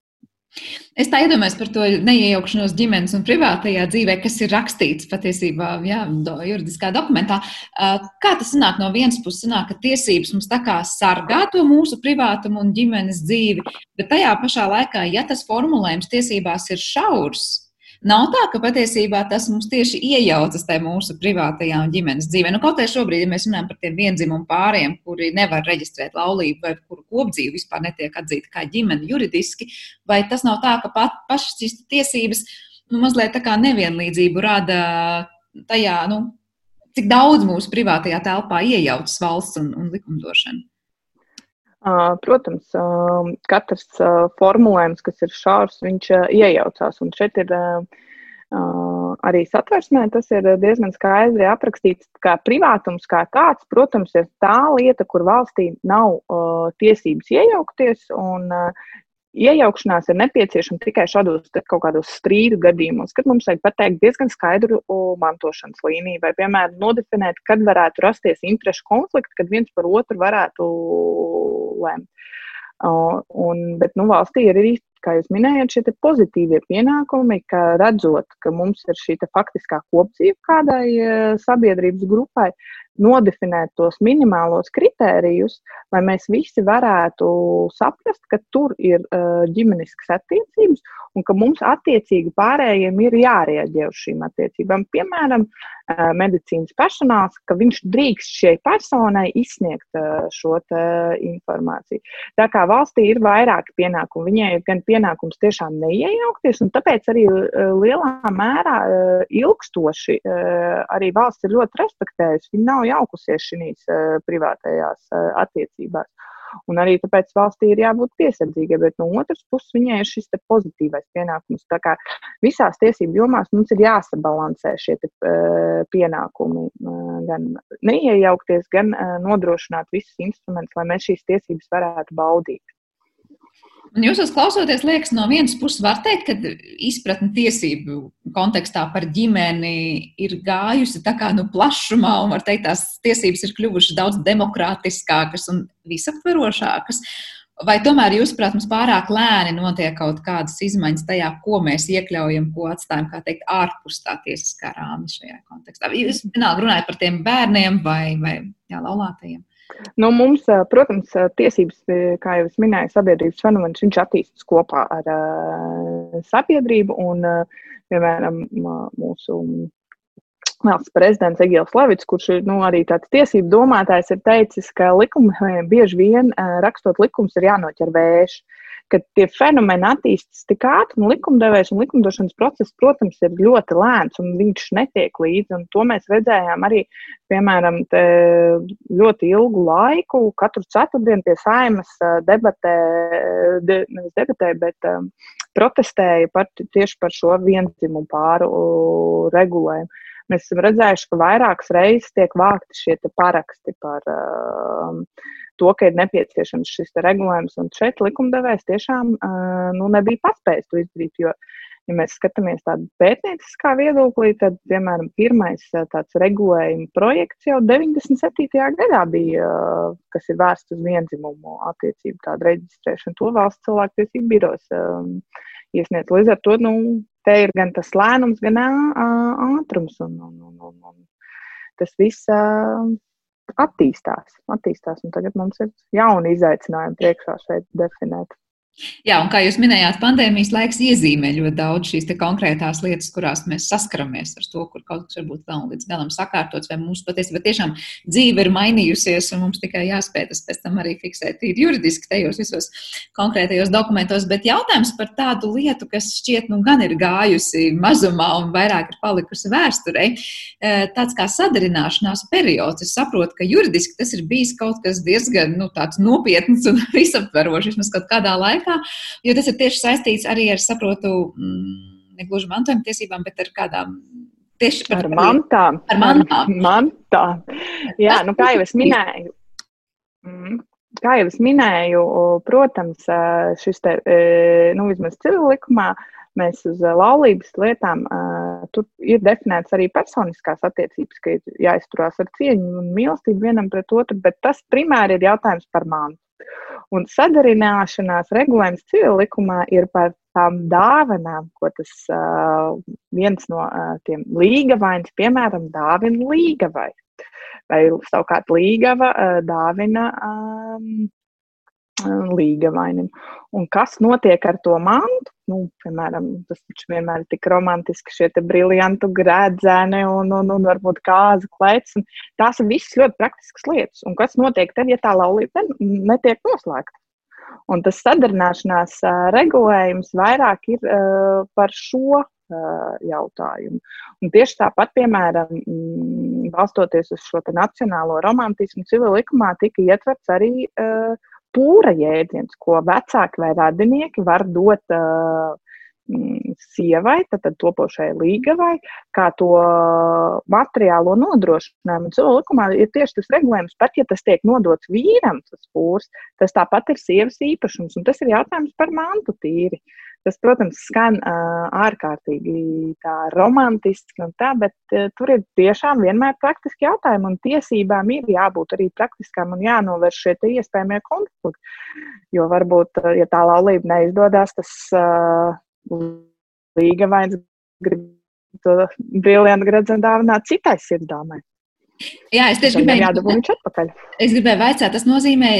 Es tā iedomājos par to neiejaukšanos ģimenes un privātajā dzīvē, kas ir rakstīts patiesībā jā, do, juridiskā dokumentā. Kā tas sanāk no vienas puses, sanāk, ka tiesības mums tā kā sargā to mūsu privātumu un ģimenes dzīvi, bet tajā pašā laikā, ja tas formulējums tiesībās ir šaurs, Nav tā, ka patiesībā tas mums tieši iejaucas tajā mūsu privātajā un ģimenes dzīvē. Nu, kaut arī šobrīd, ja mēs runājam par tiem vienzimumu pāriem, kuri nevar reģistrēt laulību vai kuru kopdzīvi vispār netiek atzīta kā ģimene juridiski, vai tas nav tā, ka pat pašas šīs tiesības nu, mazliet tā kā nevienlīdzību rada tajā, nu, cik daudz mūsu privātajā telpā iejaucas valsts un, un likumdošana? Protams, katrs formulējums, kas ir šāds, viņš iejaucās. Un šeit ir arī satversmē, tas ir diezgan skaidri aprakstīts, kā privātums kā tāds, protams, ir tā lieta, kur valstī nav tiesības iejaukties. Un, Iejaukšanās ir nepieciešama tikai šādos kaut kādos strīdu gadījumos, kad mums vajag pateikt diezgan skaidru mantošanas līniju, vai, piemēram, nodefinēt, kad varētu rasties interešu konflikti, kad viens par otru varētu lemt. Un, bet nu, valstī ir arī, kā jūs minējāt, šie pozitīvie pienākumi, ka redzot, ka mums ir šī faktiskā kopdzīve kādai sabiedrības grupai, nodefinēt tos minimālos kritērijus, lai mēs visi varētu saprast, ka tur ir uh, ģimeniskas attiecības un ka mums attiecīgi pārējiem ir jārēģē uz šīm attiecībām. Piemēram, uh, medicīnas personāls, ka viņš drīkst šai personai izsniegt uh, šo informāciju. Tā kā valstī ir vairāki pienākumi, viņai ir gan pienākums tiešām neiejaukties, un tāpēc arī lielā mērā ilgstoši arī valsts ir ļoti respektējusi. Viņa nav jaukusies šīs uh, privātajās uh, attiecībās. Un arī tāpēc valstī ir jābūt piesardzīgai, bet no otras puses viņai ir šis pozitīvais pienākums. Tā kā visās tiesību jomās mums ir jāsabalansē šie te, uh, pienākumi, uh, gan neiejaukties, gan uh, nodrošināt visus instrumentus, lai mēs šīs tiesības varētu baudīt. Un jūs klausoties, liekas, no vienas puses var teikt, ka izpratne tiesību kontekstā par ģimeni ir gājusi tā kā nu plašumā, un var teikt, tās tiesības ir kļuvušas daudz demokrātiskākas un visaptverošākas. Vai tomēr, jūsuprāt, mums pārāk lēni notiek kaut kādas izmaiņas tajā, ko mēs iekļaujam, ko atstājam, kā teikt, ārpus tā tiesiskā rāmja šajā kontekstā? Jūs vienalga runājat par tiem bērniem vai, vai jā, laulātajiem? Nu, mums, protams, tiesības, kā jau es minēju, sabiedrības fenomens, attīstās kopā ar sabiedrību. Un, piemēram, mūsu valsts prezidents Egils Levits, kurš ir nu, arī tāds tiesību domātājs, ir teicis, ka likumiem bieži vien rakstot likums ir jānoķer vējš. Ka tie fenomeni attīstās tik ātri, un likumdevējs un likumdošanas process, protams, ir ļoti lēns, un viņš netiek līdzi. To mēs redzējām arī, piemēram, ļoti ilgu laiku. Katru ceturtdienu pie saimas debatē, de, nevis debatē, bet um, protestēja par, tieši par šo vienzimumu pāru regulējumu. Mēs esam redzējuši, ka vairākas reizes tiek vākti šie paraksti par uh, to, ka ir nepieciešams šis regulējums. Un šeit likumdevējs tiešām nu, nebija paspējis to izdarīt. Jo, ja mēs skatāmies tādā pētnieciskā viedoklī, tad, piemēram, pirmais tāds regulējuma projekts jau 97. gadā bija, kas ir vērsts uz vienzimumu attiecību tādu reģistrēšanu. To valsts cilvēktiesību biros iesniedz. Līdz ar to nu, te ir gan tas lēnums, gan ātrums. Un, un, un, un, un tas viss attīstās, attīstās. Tagad mums ir jauni izaicinājumi priekšā šeit definēt. Jā, un kā jūs minējāt, pandēmijas laiks iezīmē ļoti daudz šīs konkrētās lietas, kurās mēs saskaramies ar to, kur kaut kas varbūt nav līdz galam sakārtots, vai mums patiesībā tiešām dzīve ir mainījusies, un mums tikai jāspēj tas pēc tam arī fiksēt tīri juridiski tajos visos konkrētajos dokumentos. Bet jautājums par tādu lietu, kas šķiet, nu gan ir gājusi mazumā un vairāk ir palikusi vēsturē, eh, tāds kā sadarināšanās periods. Es saprotu, ka juridiski tas ir bijis kaut kas diezgan nu, nopietns un <laughs> visaptverošs vismaz kaut kādā laikā laikā, jo tas ir tieši saistīts arī ar, saprotu, mm, ne gluži mantojuma tiesībām, bet ar kādām tieši par, ar mantām. Ar mantām. Mantām. Jā, nu kā jau es minēju. Mm. Kā jau es minēju, protams, šis te, nu, vismaz civil likumā, mēs uz laulības lietām, tur ir definēts arī personiskās attiecības, ka ir jāizturās ar cieņu un mīlestību vienam pret otru, bet tas primāri ir jautājums par mantu. Un sadarināšanās regulējums civilikumā ir par tām dāvanām, ko tas uh, viens no uh, tiem līgavains, piemēram, dāvina līgavai. Vai savukārt līgava uh, dāvina um, līgavainim. Un kas notiek ar to mantu? Nu, piemēram, tas taču vienmēr ir tik romantiski, šie briljantu grēdzēni un, un, un varbūt kāza klēts. Tās ir visas ļoti praktiskas lietas. Un kas notiek tad, ja tā laulība netiek noslēgta? Un tas sadarināšanās regulējums vairāk ir uh, par šo jautājumu. Un tieši tāpat, piemēram, balstoties uz šo nacionālo romantismu, civil likumā tika ietverts arī uh, pūra jēdziens, ko vecāki vai radinieki var dot uh, sievai, tad topošai līgavai, kā to materiālo nodrošinājumu. Cilvēku likumā ir tieši tas regulējums, pat ja tas tiek nodots vīram, tas pūrs, tas tāpat ir sievas īpašums, un tas ir jautājums par mantu tīri. Uh, Tas, protams, skan ārkārtīgi tā romantiski un tā, bet tur ir tiešām vienmēr praktiski jautājumi, un tiesībām ir jābūt arī praktiskām un jānovērš šie iespējamie konflikti. Jo varbūt, ja tā laulība neizdodas, tas līga vairs grib to briljantu gredzenu dāvināt citai sirdsdāmai. Jā, es tieši gribēju, jādabū viņš atpakaļ. Es gribēju vaicāt, tas nozīmē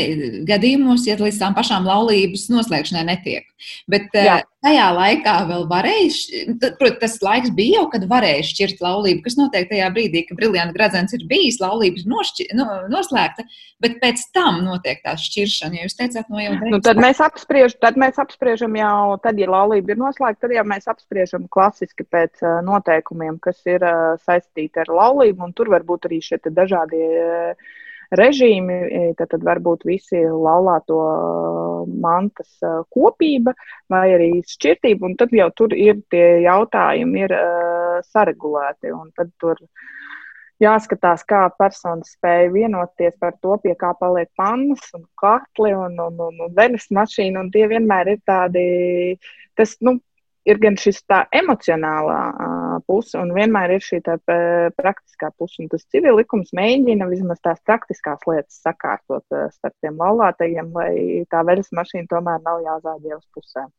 gadījumos, ja līdz tām pašām laulības noslēgšanai netiek. Bet Jā. tajā laikā vēl varēja, protams, tas laiks bija jau, kad varēja šķirt laulību. Kas notiek tajā brīdī, kad brīvdienu gradzens ir bijis, laulības nošķi, no, noslēgta, bet pēc tam notiek tā šķiršana. Ja jūs teicāt, no jau nu, tad, mēs apspriež, tad mēs apspriežam jau, tad, ja laulība ir noslēgta, tad jau mēs apspriežam klasiski pēc noteikumiem, kas ir saistīti ar laulību, un tur var būt arī šie dažādie eh, režīmi, eh, tad, tad varbūt visi laulāto eh, mantas kopība vai arī šķirtība, un tad jau tur ir tie jautājumi ir saregulēti, un tad tur jāskatās, kā personas spēja vienoties par to, pie kā paliek pannas un katli un, un, un, un venes mašīna, un tie vienmēr ir tādi, tas, nu, ir gan šis tā emocionālā uh, puse, un vienmēr ir šī tā praktiskā puse. Un tas civil likums mēģina vismaz tās praktiskās lietas sakārtot uh, starp tiem laulātajiem, lai tā veļas mašīna tomēr nav jāzāģē uz pusēm.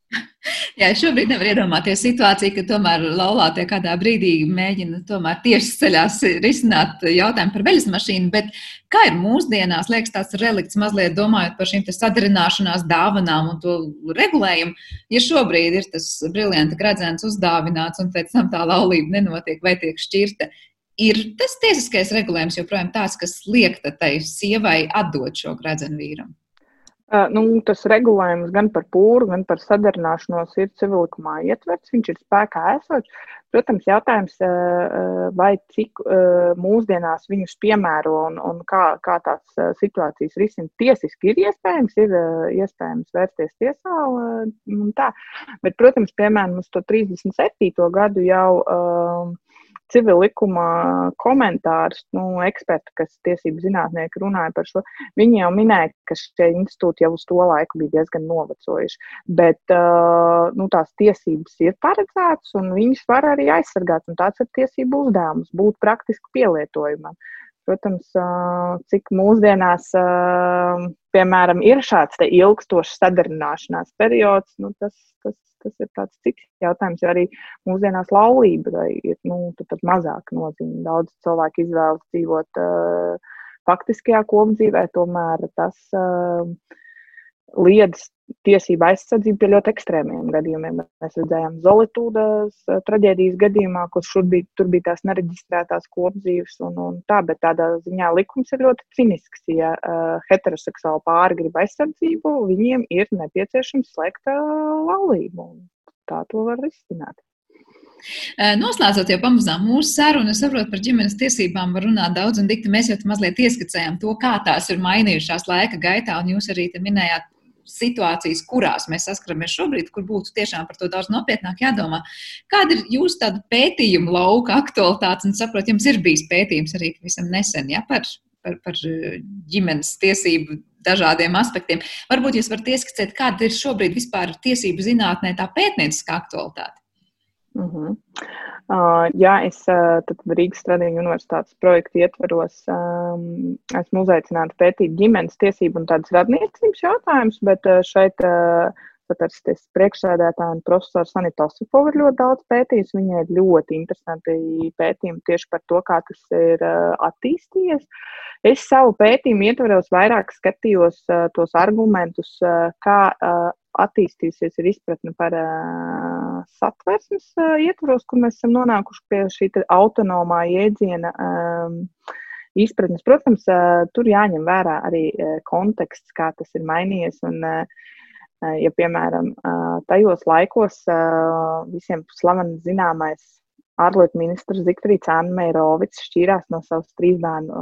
Jā, šobrīd nevar iedomāties situāciju, ka tomēr laulātie kādā brīdī mēģina tomēr tieši ceļās risināt jautājumu par veļas mašīnu, bet kā ir mūsdienās, liekas tāds relikts mazliet domājot par šīm sadarināšanās dāvanām un to regulējumu, ja šobrīd ir tas briljanti gradzens uzdāvināts un pēc tam tā laulība nenotiek vai tiek šķirta, ir tas tiesiskais regulējums joprojām tāds, kas liek tai sievai atdot šo gradzenu vīram? Nu, tas regulējums gan par pūru, gan par sadarināšanos ir civilikumā ietverts. Viņš ir spēkā esošs. Protams, jautājums, vai cik mūsdienās viņus piemēro un, un kā, kā tās situācijas risina tiesiski ir iespējams, ir iespējams vērsties tiesā. Bet, protams, piemēram, uz to 37. gadu jau civil likuma komentārus, nu, eksperti, kas tiesību zinātnieki runāja par šo, viņi jau minēja, ka šie institūti jau uz to laiku bija diezgan novecojuši. Bet uh, nu, tās tiesības ir paredzētas un viņas var arī aizsargāt. Tāds ir tiesību uzdevums būt praktiski pielietojumam. Protams, cik mūsdienās, piemēram, ir šāds ilgstošs sadarināšanās periods, nu, tas, tas, tas ir tāds cits jautājums. Jo arī mūsdienās laulība ir nu, mazāk nozīme. Daudz cilvēku izvēlas dzīvot faktiskajā kopdzīvē, tomēr tas uh, liedz tiesību aizsardzību pie ļoti ekstrēmiem gadījumiem. Mēs redzējām Zolītūdas eh, traģēdijas gadījumā, kur bija, tur bija tās nereģistrētās kopdzīves un, un tā, bet tādā ziņā likums ir ļoti cinisks. Ja uh, heteroseksuāli pāri grib aizsardzību, viņiem ir nepieciešams slēgt uh, laulību. Tā to var risināt. Noslēdzot jau pamazām mūsu sarunu, es saprotu, par ģimenes tiesībām var runāt daudz un dikti. Mēs jau mazliet ieskicējām to, kā tās ir mainījušās laika gaitā, un jūs arī minējāt situācijas, kurās mēs saskaramies šobrīd, kur būtu tiešām par to daudz nopietnāk jādomā. Kāda ir jūsu tāda pētījuma lauka aktualitāte? Un saprotu, jums ir bijis pētījums arī visam nesen ja, par, par, par eh, ģimenes tiesību dažādiem aspektiem. Varbūt jūs varat ieskicēt, kāda ir šobrīd vispār tiesību zinātnē tā pētnieciskā aktualitāte. Uh mhm. Uh, jā, es tad Rīgas Stradiņu universitātes projektu ietveros, um, esmu uzaicināta pētīt ģimenes tiesību un tādas radniecības jautājumus, bet šeit uh, satversmes priekšsēdētāja un profesora Sanita Osipova ir ļoti daudz pētījis. Viņai ir ļoti interesanti pētījumi tieši par to, kā tas ir uh, attīstījies. Es savu pētījumu ietveros vairāk skatījos uh, tos argumentus, uh, kā uh, attīstījusies ir izpratne par uh, satversmes uh, ietvaros, kur mēs esam nonākuši pie šī autonomā jēdziena um, izpratnes. Protams, uh, tur jāņem vērā arī uh, konteksts, kā tas ir mainījies. Un, uh, ja, piemēram, tajos laikos visiem slaveni zināmais ārlietu ministrs Zikfrīds Anmeirovics šķīrās no savas trīs bērnu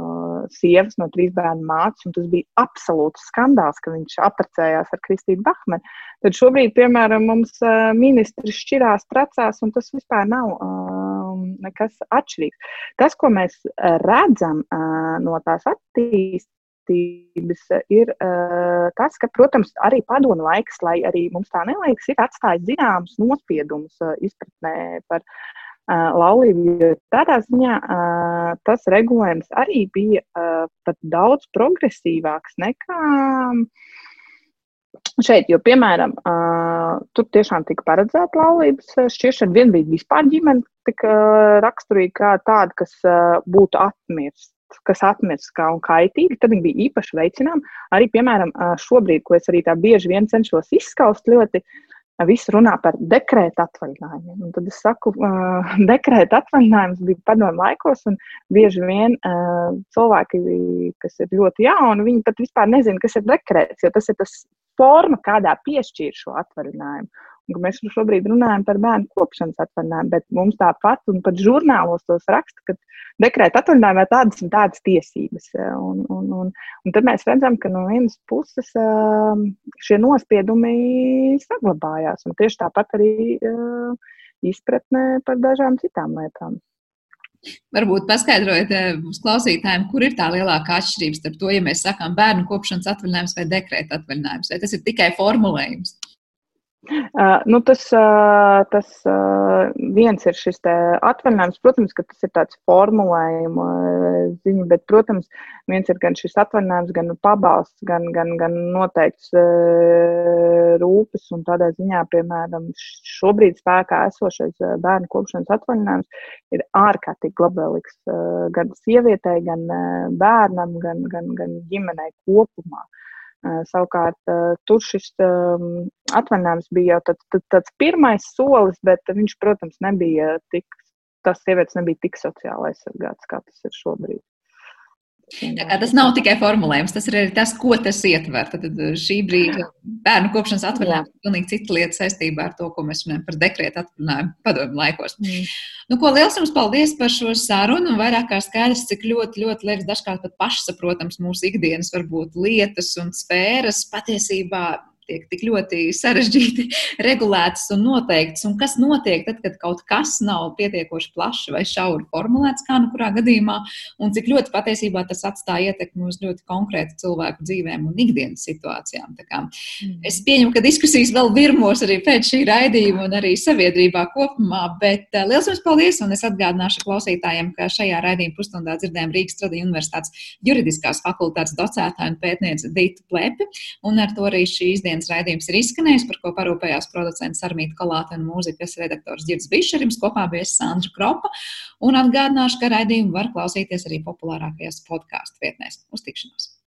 sievas, no trīs bērnu mātes, un tas bija absolūts skandāls, ka viņš apprecējās ar Kristīnu Bahmanu. Tad šobrīd, piemēram, mums ministrs šķirās, precās, un tas vispār nav nekas atšķirīgs. Tas, ko mēs redzam no tās attīstības, ir uh, tas, ka, protams, arī padomu laiks, lai arī mums tā neliekas, ir atstājis zināmus nospiedumus uh, izpratnē par laulību. Tādā ziņā tas regulējums arī bija pat daudz progresīvāks nekā šeit. Jo, piemēram, tur tiešām tika paredzēta laulības šķiršana. Viena bija vispār ģimene, tik raksturīga kā tāda, kas būtu atmirsta kas atmirst kā un kaitīgi, tad viņi bija īpaši veicināmi. Arī, piemēram, šobrīd, ko es arī tā bieži vien cenšos izskaust ļoti, uh, Visi runā par dekrēta atvaļinājumiem. Un tad es saku, uh, <laughs> dekrēta atvaļinājums bija padomu laikos, un bieži vien uh, cilvēki, kas ir ļoti jauni, viņi pat vispār nezina, kas ir dekrēts, jo tas ir tas forma, kādā piešķīr šo atvaļinājumu. Mēs šobrīd runājam par bērnu kopšanas atvaļinājumu, bet mums tāpat, un pat žurnālos tos raksta, ka dekrēta atvaļinājumā tādas un tādas tiesības. Un, un, un, un tad mēs redzam, ka no vienas puses šie nospiedumi saglabājās, un tieši tāpat arī izpratnē par dažām citām lietām. Varbūt paskaidrojiet mums klausītājiem, kur ir tā lielākā atšķirība starp to, ja mēs sakām bērnu kopšanas atvaļinājums vai dekrēta atvaļinājums, vai tas ir tikai formulējums? Uh, nu tas, uh, tas uh, viens ir šis atvaļinājums. Protams, ka tas ir tāds formulējuma ziņa, bet, protams, viens ir gan šis atvaļinājums, gan pabalsts, gan, gan, gan noteikts rūpes. Un tādā ziņā, piemēram, šobrīd spēkā esošais bērnu kopšanas atvaļinājums ir ārkārtīgi labvēlīgs gan sievietei, gan bērnam, gan, gan, gan ģimenei kopumā. Savukārt, tur šis atvaļinājums bija jau tad, tāds pirmais solis, bet viņš, protams, nebija tik, tas sievietes nebija tik sociāli aizsargāts, kā tas ir šobrīd. Tas nav tikai formulējums, tas ir arī tas, ko tas ietver. Tad šī brīža bērnu kopšanas atvaļinājums ir pilnīgi cita lieta saistībā ar to, ko mēs runājam par dekrētu atvaļinājumu padomu laikos. Mm. Nu, ko liels jums paldies par šo sarunu un vairāk kā skaidrs, cik ļoti, ļoti liekas dažkārt pat pašsaprotams mūsu ikdienas varbūt lietas un sfēras patiesībā tiek tik ļoti sarežģīti <laughs> regulētas un noteiktas, un kas notiek tad, kad kaut kas nav pietiekoši plaši vai šauri formulēts, kā nu kurā gadījumā, un cik ļoti patiesībā tas atstāja ietekmi uz ļoti konkrētu cilvēku dzīvēm un ikdienas situācijām. Mm. Es pieņemu, ka diskusijas vēl virmos arī pēc šī raidījuma un arī sabiedrībā kopumā, bet uh, liels jums paldies, un es atgādināšu klausītājiem, ka šajā raidījuma pusstundā dzirdējām Rīgas Tradiņu universitātes juridiskās fakultātes docētāju un pētnieci Dītu Plepi, un ar to arī šīs dienas dienas raidījums ir izskanējis, par ko parūpējās producents Armīta Kalāte un mūzikas redaktors Girds Bišerims, kopā bija Sandra Kropa. Un atgādināšu, ka raidījumu var klausīties arī populārākajās podkāstu vietnēs. Uz tikšanos!